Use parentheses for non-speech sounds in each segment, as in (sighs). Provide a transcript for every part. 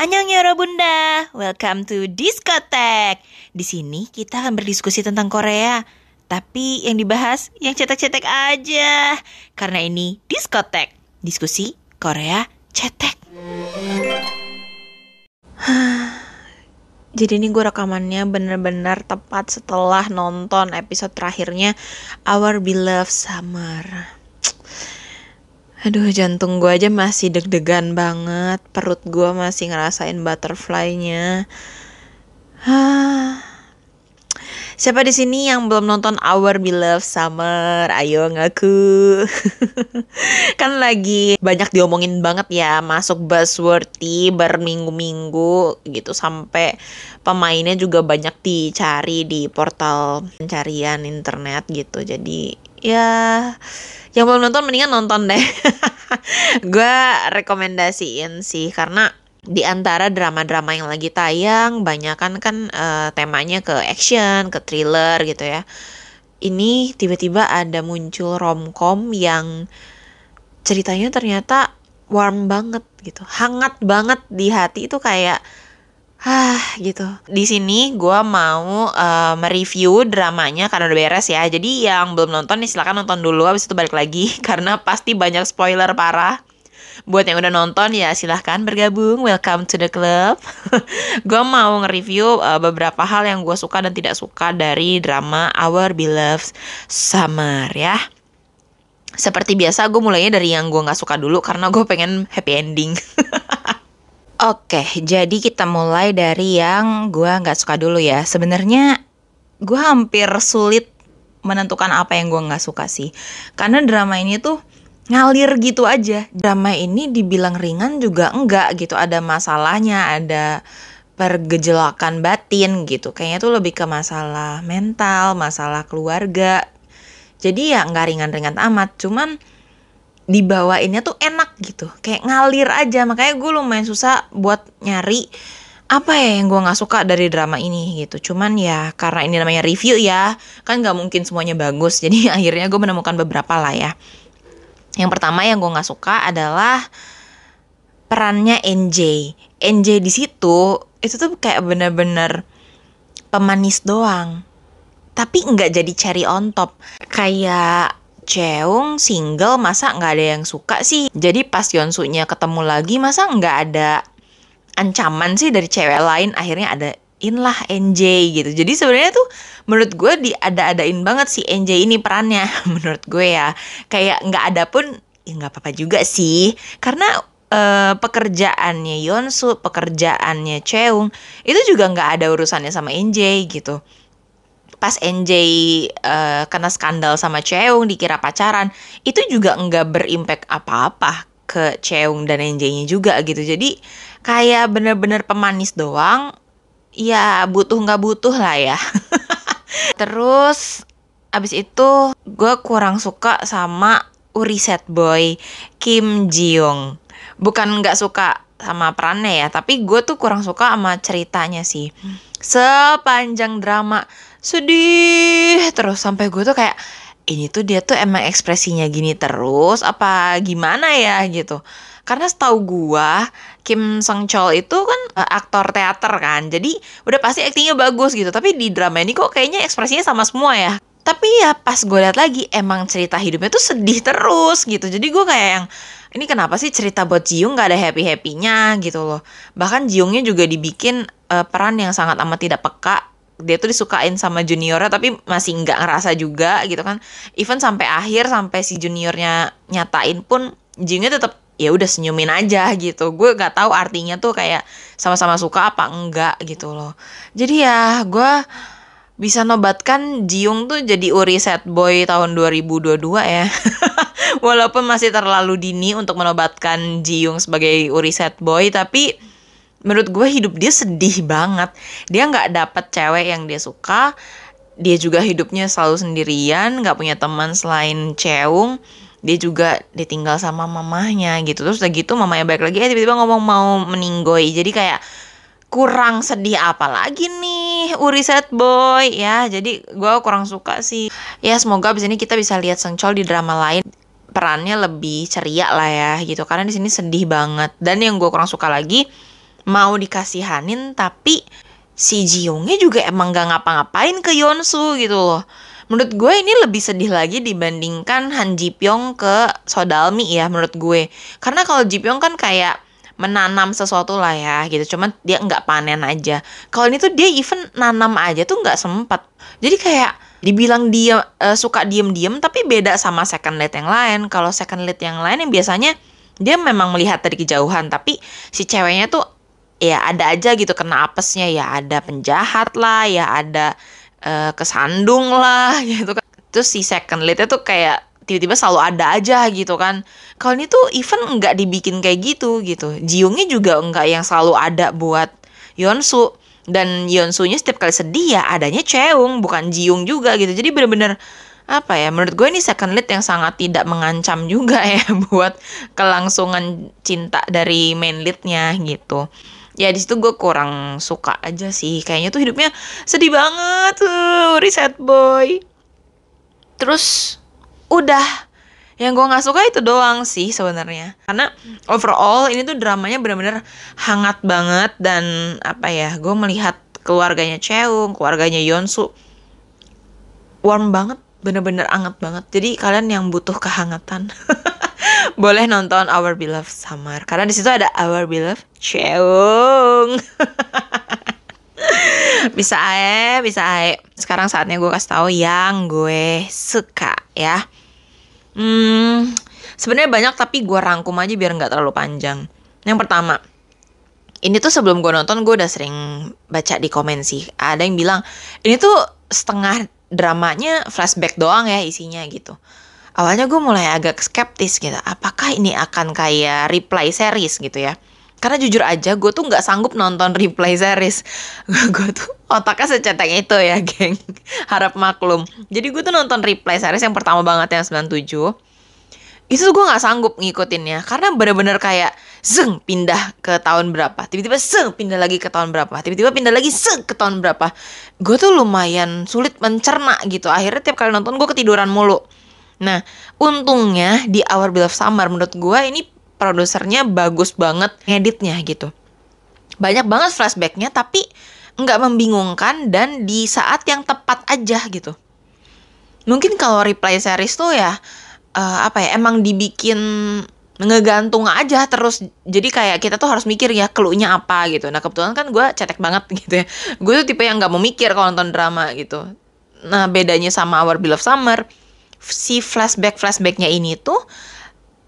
Annyeong Yoro Bunda, welcome to Diskotek. Di sini kita akan berdiskusi tentang Korea. Tapi yang dibahas yang cetek-cetek aja. Karena ini Diskotek, diskusi Korea cetek. (sighs) Jadi ini gue rekamannya bener-bener tepat setelah nonton episode terakhirnya Our Beloved Summer. Aduh jantung gue aja masih deg-degan banget Perut gue masih ngerasain butterfly-nya Siapa di sini yang belum nonton Our Beloved Summer? Ayo ngaku. (laughs) kan lagi banyak diomongin banget ya, masuk buzzworthy berminggu-minggu gitu sampai pemainnya juga banyak dicari di portal pencarian internet gitu. Jadi ya yang belum nonton mendingan nonton deh. (laughs) Gue rekomendasiin sih karena di antara drama-drama yang lagi tayang banyak kan kan uh, temanya ke action ke thriller gitu ya. Ini tiba-tiba ada muncul romcom yang ceritanya ternyata warm banget gitu hangat banget di hati. Itu kayak Hah gitu. Di sini gue mau uh, mereview dramanya karena udah beres ya. Jadi yang belum nonton nih silahkan nonton dulu habis itu balik lagi (laughs) karena pasti banyak spoiler parah. Buat yang udah nonton ya silahkan bergabung. Welcome to the club. (laughs) gue mau nge-review uh, beberapa hal yang gue suka dan tidak suka dari drama Our Beloved Summer ya. Seperti biasa gue mulainya dari yang gue gak suka dulu karena gue pengen happy ending. (laughs) Oke, jadi kita mulai dari yang gue nggak suka dulu ya. Sebenarnya gue hampir sulit menentukan apa yang gue nggak suka sih. Karena drama ini tuh ngalir gitu aja. Drama ini dibilang ringan juga enggak gitu. Ada masalahnya, ada pergejolakan batin gitu. Kayaknya tuh lebih ke masalah mental, masalah keluarga. Jadi ya nggak ringan-ringan amat. Cuman dibawainnya tuh enak gitu. Kayak ngalir aja. Makanya gue lumayan susah buat nyari apa ya yang gue nggak suka dari drama ini gitu. Cuman ya karena ini namanya review ya kan nggak mungkin semuanya bagus. (laughs) Jadi akhirnya gue menemukan beberapa lah ya. Yang pertama yang gue nggak suka adalah perannya NJ NJ di situ itu tuh kayak bener-bener pemanis doang. Tapi nggak jadi cherry on top. Kayak Cheung single masa nggak ada yang suka sih? Jadi pas Yonsu-nya ketemu lagi masa nggak ada ancaman sih dari cewek lain? Akhirnya ada lah NJ gitu. Jadi sebenarnya tuh menurut gue di ada adain banget si NJ ini perannya (laughs) menurut gue ya. Kayak nggak ada pun ya nggak apa-apa juga sih. Karena uh, pekerjaannya Yonsu pekerjaannya Cheung itu juga nggak ada urusannya sama NJ gitu pas NJ uh, kena skandal sama Cheung dikira pacaran itu juga nggak berimpact apa-apa ke Cheung dan NJ-nya juga gitu. Jadi kayak bener-bener pemanis doang ya butuh nggak butuh lah ya. (laughs) Terus abis itu gue kurang suka sama Uri Set Boy Kim Ji Young bukan nggak suka sama perannya ya tapi gue tuh kurang suka sama ceritanya sih. Sepanjang drama sedih. Terus sampai gue tuh kayak ini tuh dia tuh emang ekspresinya gini terus apa gimana ya? Gitu. Karena setahu gue Kim Sung Chol itu kan uh, aktor teater kan. Jadi udah pasti aktingnya bagus gitu. Tapi di drama ini kok kayaknya ekspresinya sama semua ya. Tapi ya pas gue liat lagi emang cerita hidupnya tuh sedih terus gitu. Jadi gue kayak yang ini kenapa sih cerita buat Jiung gak ada happy happynya gitu loh. Bahkan Jiungnya juga dibikin uh, peran yang sangat amat tidak peka dia tuh disukain sama juniornya tapi masih nggak ngerasa juga gitu kan. Even sampai akhir sampai si juniornya nyatain pun Jingnya tetap ya udah senyumin aja gitu. Gue nggak tahu artinya tuh kayak sama-sama suka apa enggak gitu loh. Jadi ya gue bisa nobatkan Jiung tuh jadi Uri Set Boy tahun 2022 ya. (laughs) Walaupun masih terlalu dini untuk menobatkan Jiung sebagai Uri Set Boy tapi menurut gue hidup dia sedih banget. Dia nggak dapet cewek yang dia suka. Dia juga hidupnya selalu sendirian nggak punya teman selain Cheung dia juga ditinggal sama mamahnya gitu. Terus udah gitu mamanya balik lagi eh tiba-tiba ngomong mau meninggoy. Jadi kayak kurang sedih apa lagi nih Uri Set Boy. Ya jadi gue kurang suka sih. Ya semoga abis ini kita bisa lihat Chol di drama lain. Perannya lebih ceria lah ya gitu. Karena di sini sedih banget. Dan yang gue kurang suka lagi mau dikasihanin tapi si Jiungnya juga emang gak ngapa-ngapain ke Yonsu gitu loh. Menurut gue ini lebih sedih lagi dibandingkan Han Ji Pyong ke Sodalmi ya menurut gue. Karena kalau Ji Pyong kan kayak menanam sesuatu lah ya gitu. Cuman dia nggak panen aja. Kalau ini tuh dia even nanam aja tuh nggak sempat jadi kayak dibilang dia uh, suka diem-diem tapi beda sama second lead yang lain. Kalau second lead yang lain yang biasanya dia memang melihat dari kejauhan tapi si ceweknya tuh ya ada aja gitu kena apesnya ya ada penjahat lah ya ada uh, kesandung lah (laughs) gitu kan. Terus si second leadnya tuh kayak tiba-tiba selalu ada aja gitu kan. Kalau ini tuh even nggak dibikin kayak gitu gitu. Jiungnya juga nggak yang selalu ada buat Yonsu dan Yonsunya setiap kali sedih ya adanya Cheung bukan Jiung juga gitu. Jadi bener-bener apa ya menurut gue ini second lead yang sangat tidak mengancam juga (laughs) ya buat kelangsungan cinta dari main leadnya gitu ya di situ gue kurang suka aja sih. Kayaknya tuh hidupnya sedih banget. Tuh reset boy. Terus udah. Yang gue nggak suka itu doang sih sebenarnya. Karena overall ini tuh dramanya benar-benar hangat banget dan apa ya gue melihat keluarganya Cheung keluarganya Yonsu warm banget bener-bener anget banget. Jadi kalian yang butuh kehangatan (laughs) boleh nonton Our Beloved Summer karena di situ ada Our Beloved Cheung (laughs) bisa ae bisa ae sekarang saatnya gue kasih tahu yang gue suka ya Hmm, sebenarnya banyak tapi gue rangkum aja biar nggak terlalu panjang. Yang pertama, ini tuh sebelum gue nonton gue udah sering baca di komen sih. Ada yang bilang ini tuh setengah dramanya flashback doang ya isinya gitu. Awalnya gue mulai agak skeptis gitu. Apakah ini akan kayak replay series gitu ya? Karena jujur aja gue tuh nggak sanggup nonton replay series. (laughs) gue tuh otaknya secetek itu ya, geng. (laughs) Harap maklum. Jadi gue tuh nonton replay series yang pertama banget yang 97. Itu tuh gue nggak sanggup ngikutinnya karena bener-bener kayak zeng pindah ke tahun berapa, tiba-tiba zeng pindah lagi ke tahun berapa, tiba-tiba pindah lagi zeng ke tahun berapa. Gue tuh lumayan sulit mencerna gitu. Akhirnya tiap kali nonton gue ketiduran mulu. Nah, untungnya di Our Beloved Summer menurut gue ini produsernya bagus banget ngeditnya gitu. Banyak banget flashbacknya tapi nggak membingungkan dan di saat yang tepat aja gitu. Mungkin kalau replay series tuh ya uh, apa ya emang dibikin ngegantung aja terus jadi kayak kita tuh harus mikir ya keluhnya apa gitu nah kebetulan kan gue cetek banget (laughs) gitu ya gue tuh tipe yang nggak mau mikir kalau nonton drama gitu nah bedanya sama Our Beloved Summer si flashback flashbacknya ini tuh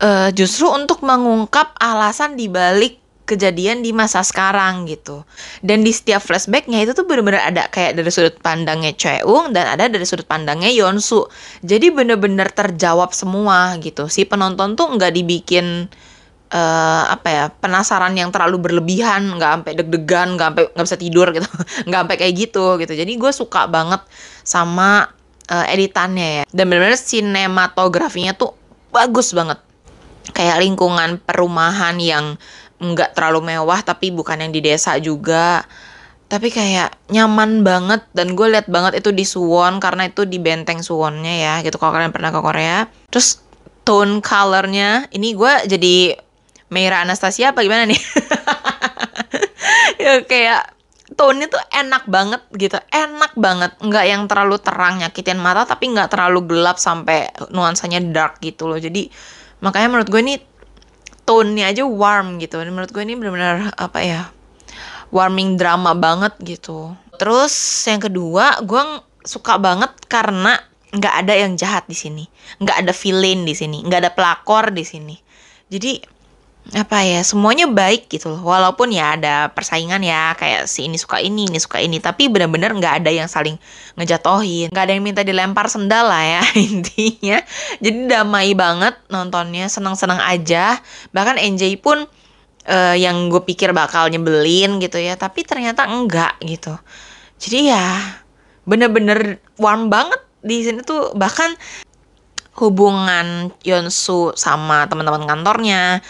uh, justru untuk mengungkap alasan dibalik kejadian di masa sekarang gitu. Dan di setiap flashbacknya itu tuh bener-bener ada kayak dari sudut pandangnya Cheung dan ada dari sudut pandangnya Yonsu. Jadi bener-bener terjawab semua gitu. Si penonton tuh nggak dibikin uh, apa ya penasaran yang terlalu berlebihan, nggak sampai deg-degan, nggak sampai nggak bisa tidur gitu, (laughs) nggak sampai kayak gitu gitu. Jadi gue suka banget sama uh, editannya ya. Dan bener-bener sinematografinya tuh bagus banget. Kayak lingkungan perumahan yang nggak terlalu mewah tapi bukan yang di desa juga. Tapi kayak nyaman banget dan gue liat banget itu di Suwon karena itu di benteng Suwonnya ya gitu. Kalau kalian pernah ke Korea. Terus tone colornya ini gue jadi Meira Anastasia apa gimana nih? (laughs) Ya kayak tone-nya tuh enak banget gitu. Enak banget. Nggak yang terlalu terang nyakitin mata tapi nggak terlalu gelap sampai nuansanya dark gitu loh. Jadi makanya menurut gue ini tone-nya aja warm gitu. Menurut gue ini benar-benar apa ya warming drama banget gitu. Terus yang kedua gue suka banget karena nggak ada yang jahat di sini. Nggak ada villain di sini. Nggak ada pelakor di sini. Jadi apa ya semuanya baik gitu loh. Walaupun ya ada persaingan ya kayak si ini suka ini ini suka ini. Tapi benar-benar nggak ada yang saling ngejatohin. Nggak ada yang minta dilempar sendal lah ya (laughs) intinya. Jadi damai banget nontonnya senang-senang aja. Bahkan NJ pun uh, yang gue pikir bakal nyebelin gitu ya tapi ternyata enggak gitu. Jadi ya bener-bener warm banget di sini tuh. Bahkan hubungan Yonsu sama teman-teman kantornya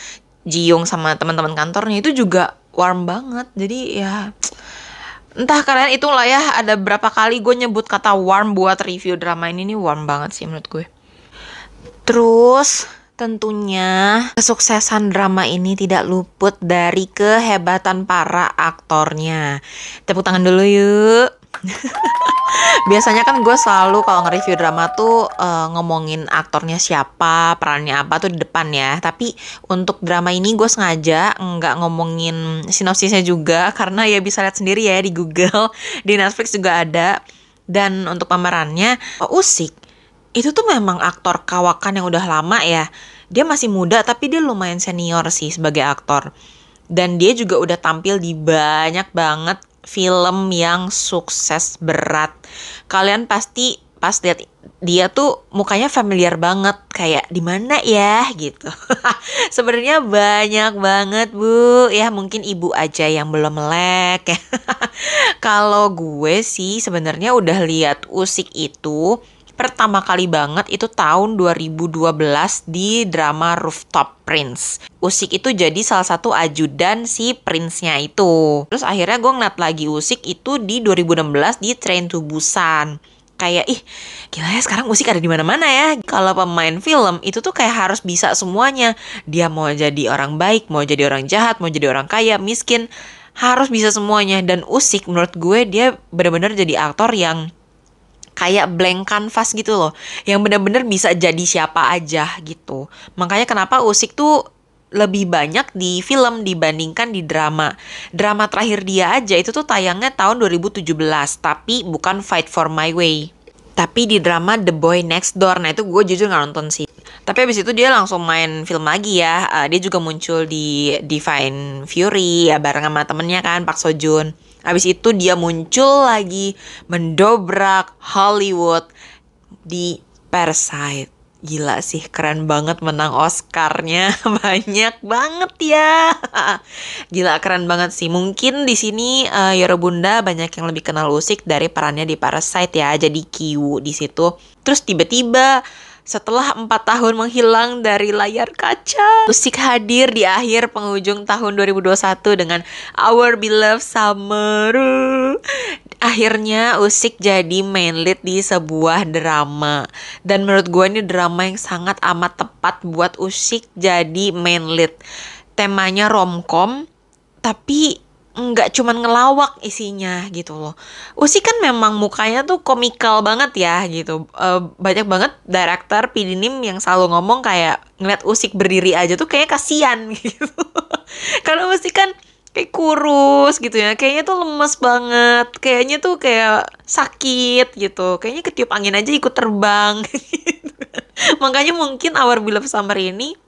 Jiung sama teman-teman kantornya itu juga warm banget jadi ya entah kalian itu lah ya ada berapa kali gue nyebut kata warm buat review drama ini nih warm banget sih menurut gue terus Tentunya kesuksesan drama ini tidak luput dari kehebatan para aktornya. Tepuk tangan dulu yuk. (laughs) Biasanya kan gue selalu kalau nge-review drama tuh uh, ngomongin aktornya siapa, perannya apa tuh di depan ya. Tapi untuk drama ini gue sengaja nggak ngomongin sinopsisnya juga (laughs) karena ya bisa lihat sendiri ya di Google, (laughs) di Netflix juga ada. Dan untuk pemerannya, oh, Usik itu tuh memang aktor kawakan yang udah lama ya. Dia masih muda tapi dia lumayan senior sih sebagai aktor. Dan dia juga udah tampil di banyak banget film yang sukses berat. Kalian pasti pas lihat dia tuh mukanya familiar banget kayak di mana ya gitu. (laughs) Sebenarnya banyak banget Bu. Ya mungkin ibu aja yang belum melek. (laughs) Kalau gue sih sebenarnya udah lihat Usik itu pertama kali banget itu tahun 2012 di drama Rooftop Prince. Usik itu jadi salah satu ajudan si prince-nya itu. Terus akhirnya gue ngeliat lagi Usik itu di 2016 di Train to Busan kayak ih gila ya sekarang musik ada di mana-mana ya kalau pemain film itu tuh kayak harus bisa semuanya dia mau jadi orang baik mau jadi orang jahat mau jadi orang kaya miskin harus bisa semuanya dan Usik menurut gue dia benar-benar jadi aktor yang kayak blank canvas gitu loh yang bener-bener bisa jadi siapa aja gitu makanya kenapa Usik tuh lebih banyak di film dibandingkan di drama. Drama terakhir dia aja itu tuh tayangnya tahun 2017, tapi bukan Fight for My Way. Tapi di drama The Boy Next Door, nah itu gue jujur gak nonton sih. Tapi abis itu dia langsung main film lagi ya. Uh, dia juga muncul di Divine Fury ya bareng sama temennya kan Park Seo Habis itu dia muncul lagi mendobrak Hollywood di Parasite. Gila sih, keren banget menang Oscarnya. (laughs) Banyak banget ya. (laughs) Gila keren banget sih. Mungkin di sini uh, Yoro Bunda banyak yang lebih kenal Usik dari perannya di Parasite ya. Jadi Kiwu di situ. Terus tiba-tiba setelah empat tahun menghilang dari layar kaca. Musik hadir di akhir penghujung tahun 2021 dengan Our Beloved Summer. Akhirnya Usik jadi main lead di sebuah drama. Dan menurut gue ini drama yang sangat amat tepat buat Usik jadi main lead. Temanya romcom, tapi nggak cuman ngelawak isinya gitu loh. Usi kan memang mukanya tuh komikal banget ya gitu. Uh, banyak banget director Pidinim yang selalu ngomong kayak ngeliat Usik berdiri aja tuh kayak kasihan (laughs) gitu. Karena Usi kan kayak kurus gitu ya. Kayaknya tuh lemes banget. Kayaknya tuh kayak sakit gitu. Kayaknya ketiup angin aja ikut terbang (laughs) gitu. Makanya mungkin Our Beloved Summer ini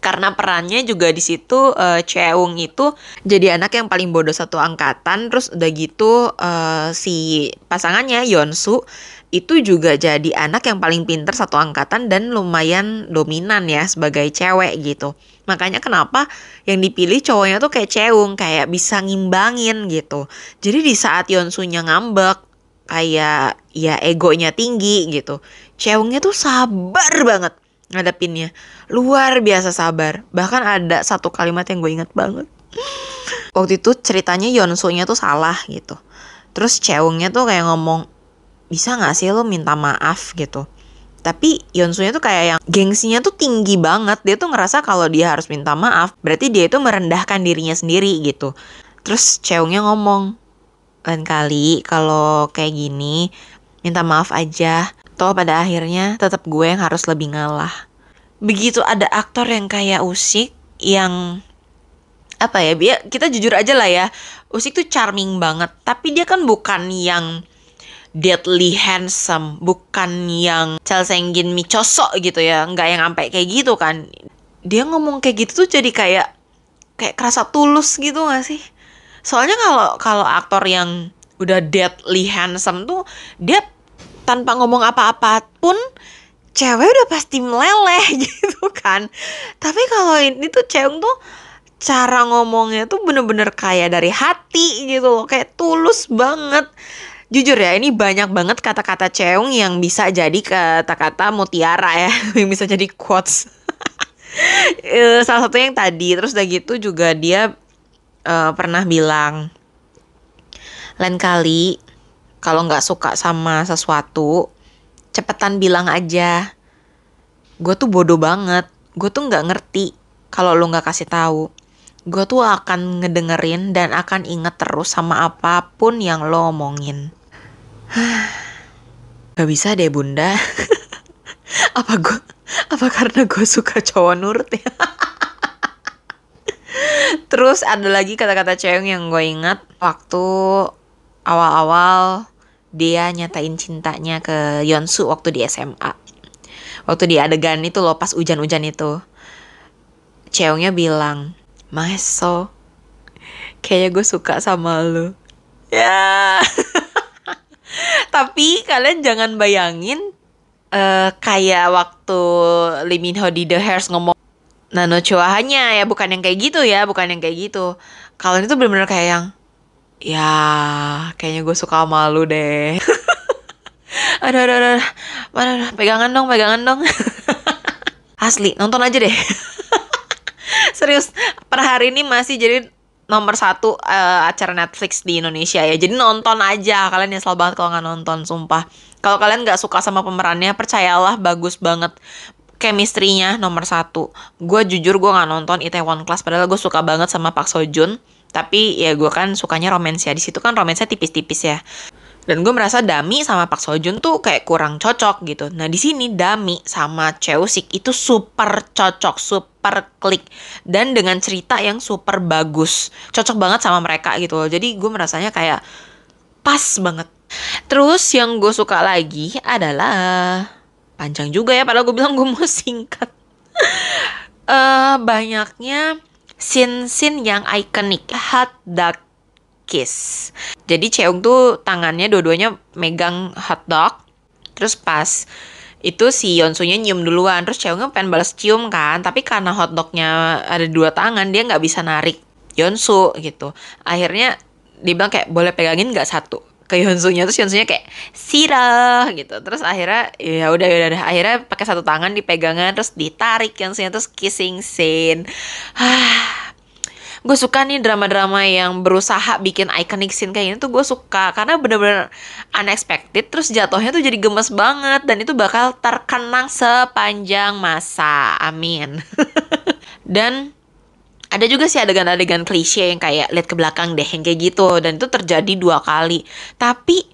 karena perannya juga di situ uh, Cheung itu jadi anak yang paling bodoh satu angkatan terus udah gitu uh, si pasangannya Yonsu itu juga jadi anak yang paling pinter satu angkatan dan lumayan dominan ya sebagai cewek gitu. Makanya kenapa yang dipilih cowoknya tuh kayak Cheung, kayak bisa ngimbangin gitu. Jadi di saat Yonsunya ngambek, kayak ya egonya tinggi gitu. Cheungnya tuh sabar banget ngadepinnya. Luar biasa sabar. Bahkan ada satu kalimat yang gue inget banget. Waktu itu ceritanya Yonsu-nya tuh salah gitu. Terus Cheungnya tuh kayak ngomong bisa gak sih lo minta maaf? gitu. Tapi Yonsu-nya tuh kayak yang gengsinya tuh tinggi banget. Dia tuh ngerasa kalau dia harus minta maaf berarti dia itu merendahkan dirinya sendiri gitu. Terus Cheungnya ngomong lain kali kalau kayak gini minta maaf aja toh pada akhirnya tetap gue yang harus lebih ngalah. Begitu ada aktor yang kayak Usik yang apa ya dia kita jujur aja lah ya Usik tuh charming banget. Tapi dia kan bukan yang deadly handsome bukan yang Chelsenggin Michoso gitu ya nggak yang sampai kayak gitu kan. Dia ngomong kayak gitu tuh jadi kayak kayak kerasa tulus gitu gak sih? Soalnya kalau kalau aktor yang udah deadly handsome tuh dia tanpa ngomong apa-apa pun cewek udah pasti meleleh (laughs) gitu kan. Tapi kalau ini tuh cewek tuh cara ngomongnya tuh bener-bener kayak dari hati gitu loh kayak tulus banget. Jujur ya ini banyak banget kata-kata Cheung yang bisa jadi kata-kata mutiara ya (laughs) yang bisa jadi quotes. (laughs) Eh, salah satu yang tadi terus udah gitu juga dia uh, pernah bilang lain kali kalau nggak suka sama sesuatu cepetan bilang aja gue tuh bodoh banget gue tuh nggak ngerti kalau lu nggak kasih tahu gue tuh akan ngedengerin dan akan inget terus sama apa pun yang lo omongin. (sighs) Gak bisa deh bunda. (laughs) apa gue, apa karena gue suka cowok nurut ya? (laughs) Terus ada lagi kata-kata cewek yang gue ingat waktu awal-awal dia nyatain cintanya ke Yonsu waktu di SMA. Waktu di adegan itu loh pas hujan-hujan itu. Ceweknya bilang, Maeso, kayaknya gue suka sama lo. Ya. (laughs) Tapi kalian jangan bayangin uh, kayak waktu Lee di The Hairs ngomong Nano Chuahanya ya bukan yang kayak gitu ya, bukan yang kayak gitu. Kalian itu bener-bener kayak yang ya kayaknya gue suka sama lu deh. (laughs) aduh, aduh, aduh, mana, pegangan dong, pegangan dong. (laughs) Asli, nonton aja deh. (laughs) serius per hari ini masih jadi nomor satu uh, acara Netflix di Indonesia ya. Jadi nonton aja. Kalian nyesel banget kalau nggak nonton sumpah. Kalau kalian nggak suka sama pemerannya percayalah bagus banget chemistry-nya nomor satu. Gue jujur gue nggak nonton Itaewon Class padahal gue suka banget sama Park Seo Joon tapi ya gue kan sukanya romance ya di situ kan romance tipis-tipis ya dan gue merasa Dami sama Pak Sojun tuh kayak kurang cocok gitu. Nah di sini Dami sama Cheusik itu super cocok, super klik dan dengan cerita yang super bagus, cocok banget sama mereka gitu loh. Jadi gue merasanya kayak pas banget. Terus yang gue suka lagi adalah panjang juga ya, padahal gue bilang gue mau (laughs) singkat. uh, banyaknya scene-scene yang ikonik, hot dog kiss. Jadi Cheung tuh tangannya dua-duanya megang hot dog. Terus pas itu si Yonsunya nyium duluan. Terus Cheungnya pengen balas cium kan. Tapi karena hot dognya ada dua tangan, dia nggak bisa narik Yonsu gitu. Akhirnya dia bilang kayak boleh pegangin nggak satu ke Yonsunya terus Yonsunya kayak sirah gitu. Terus akhirnya ya udah ya udah. Akhirnya pakai satu tangan dipegangan terus ditarik Yonsunya terus kissing scene. Gue suka nih drama-drama yang berusaha bikin iconic scene kayak gini tuh gue suka. Karena bener-bener unexpected terus jatuhnya tuh jadi gemes banget. Dan itu bakal terkenang sepanjang masa. Amin. (laughs) Dan ada juga sih adegan-adegan klise yang kayak lihat ke belakang deh yang kayak gitu dan itu terjadi dua kali tapi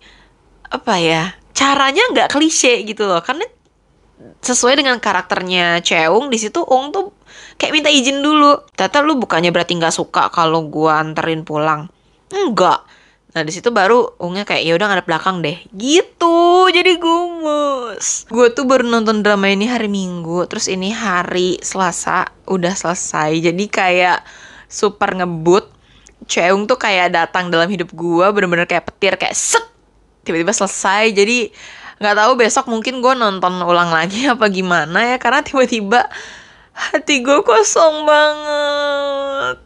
apa ya caranya nggak klise gitu loh karena sesuai dengan karakternya Cheung di situ Ung tuh kayak minta izin dulu. Tata lu bukannya berarti nggak suka kalau gua anterin pulang. Enggak. Nah di situ baru Ungnya kayak ya udah ngadep belakang deh. Gitu. Jadi gumus. Gue tuh baru nonton drama ini hari Minggu, terus ini hari Selasa udah selesai. Jadi kayak super ngebut. Cheung tuh kayak datang dalam hidup gue bener-bener kayak petir kayak set tiba-tiba selesai jadi nggak tahu besok mungkin gue nonton ulang lagi (laughs) apa gimana ya karena tiba-tiba hati gue kosong banget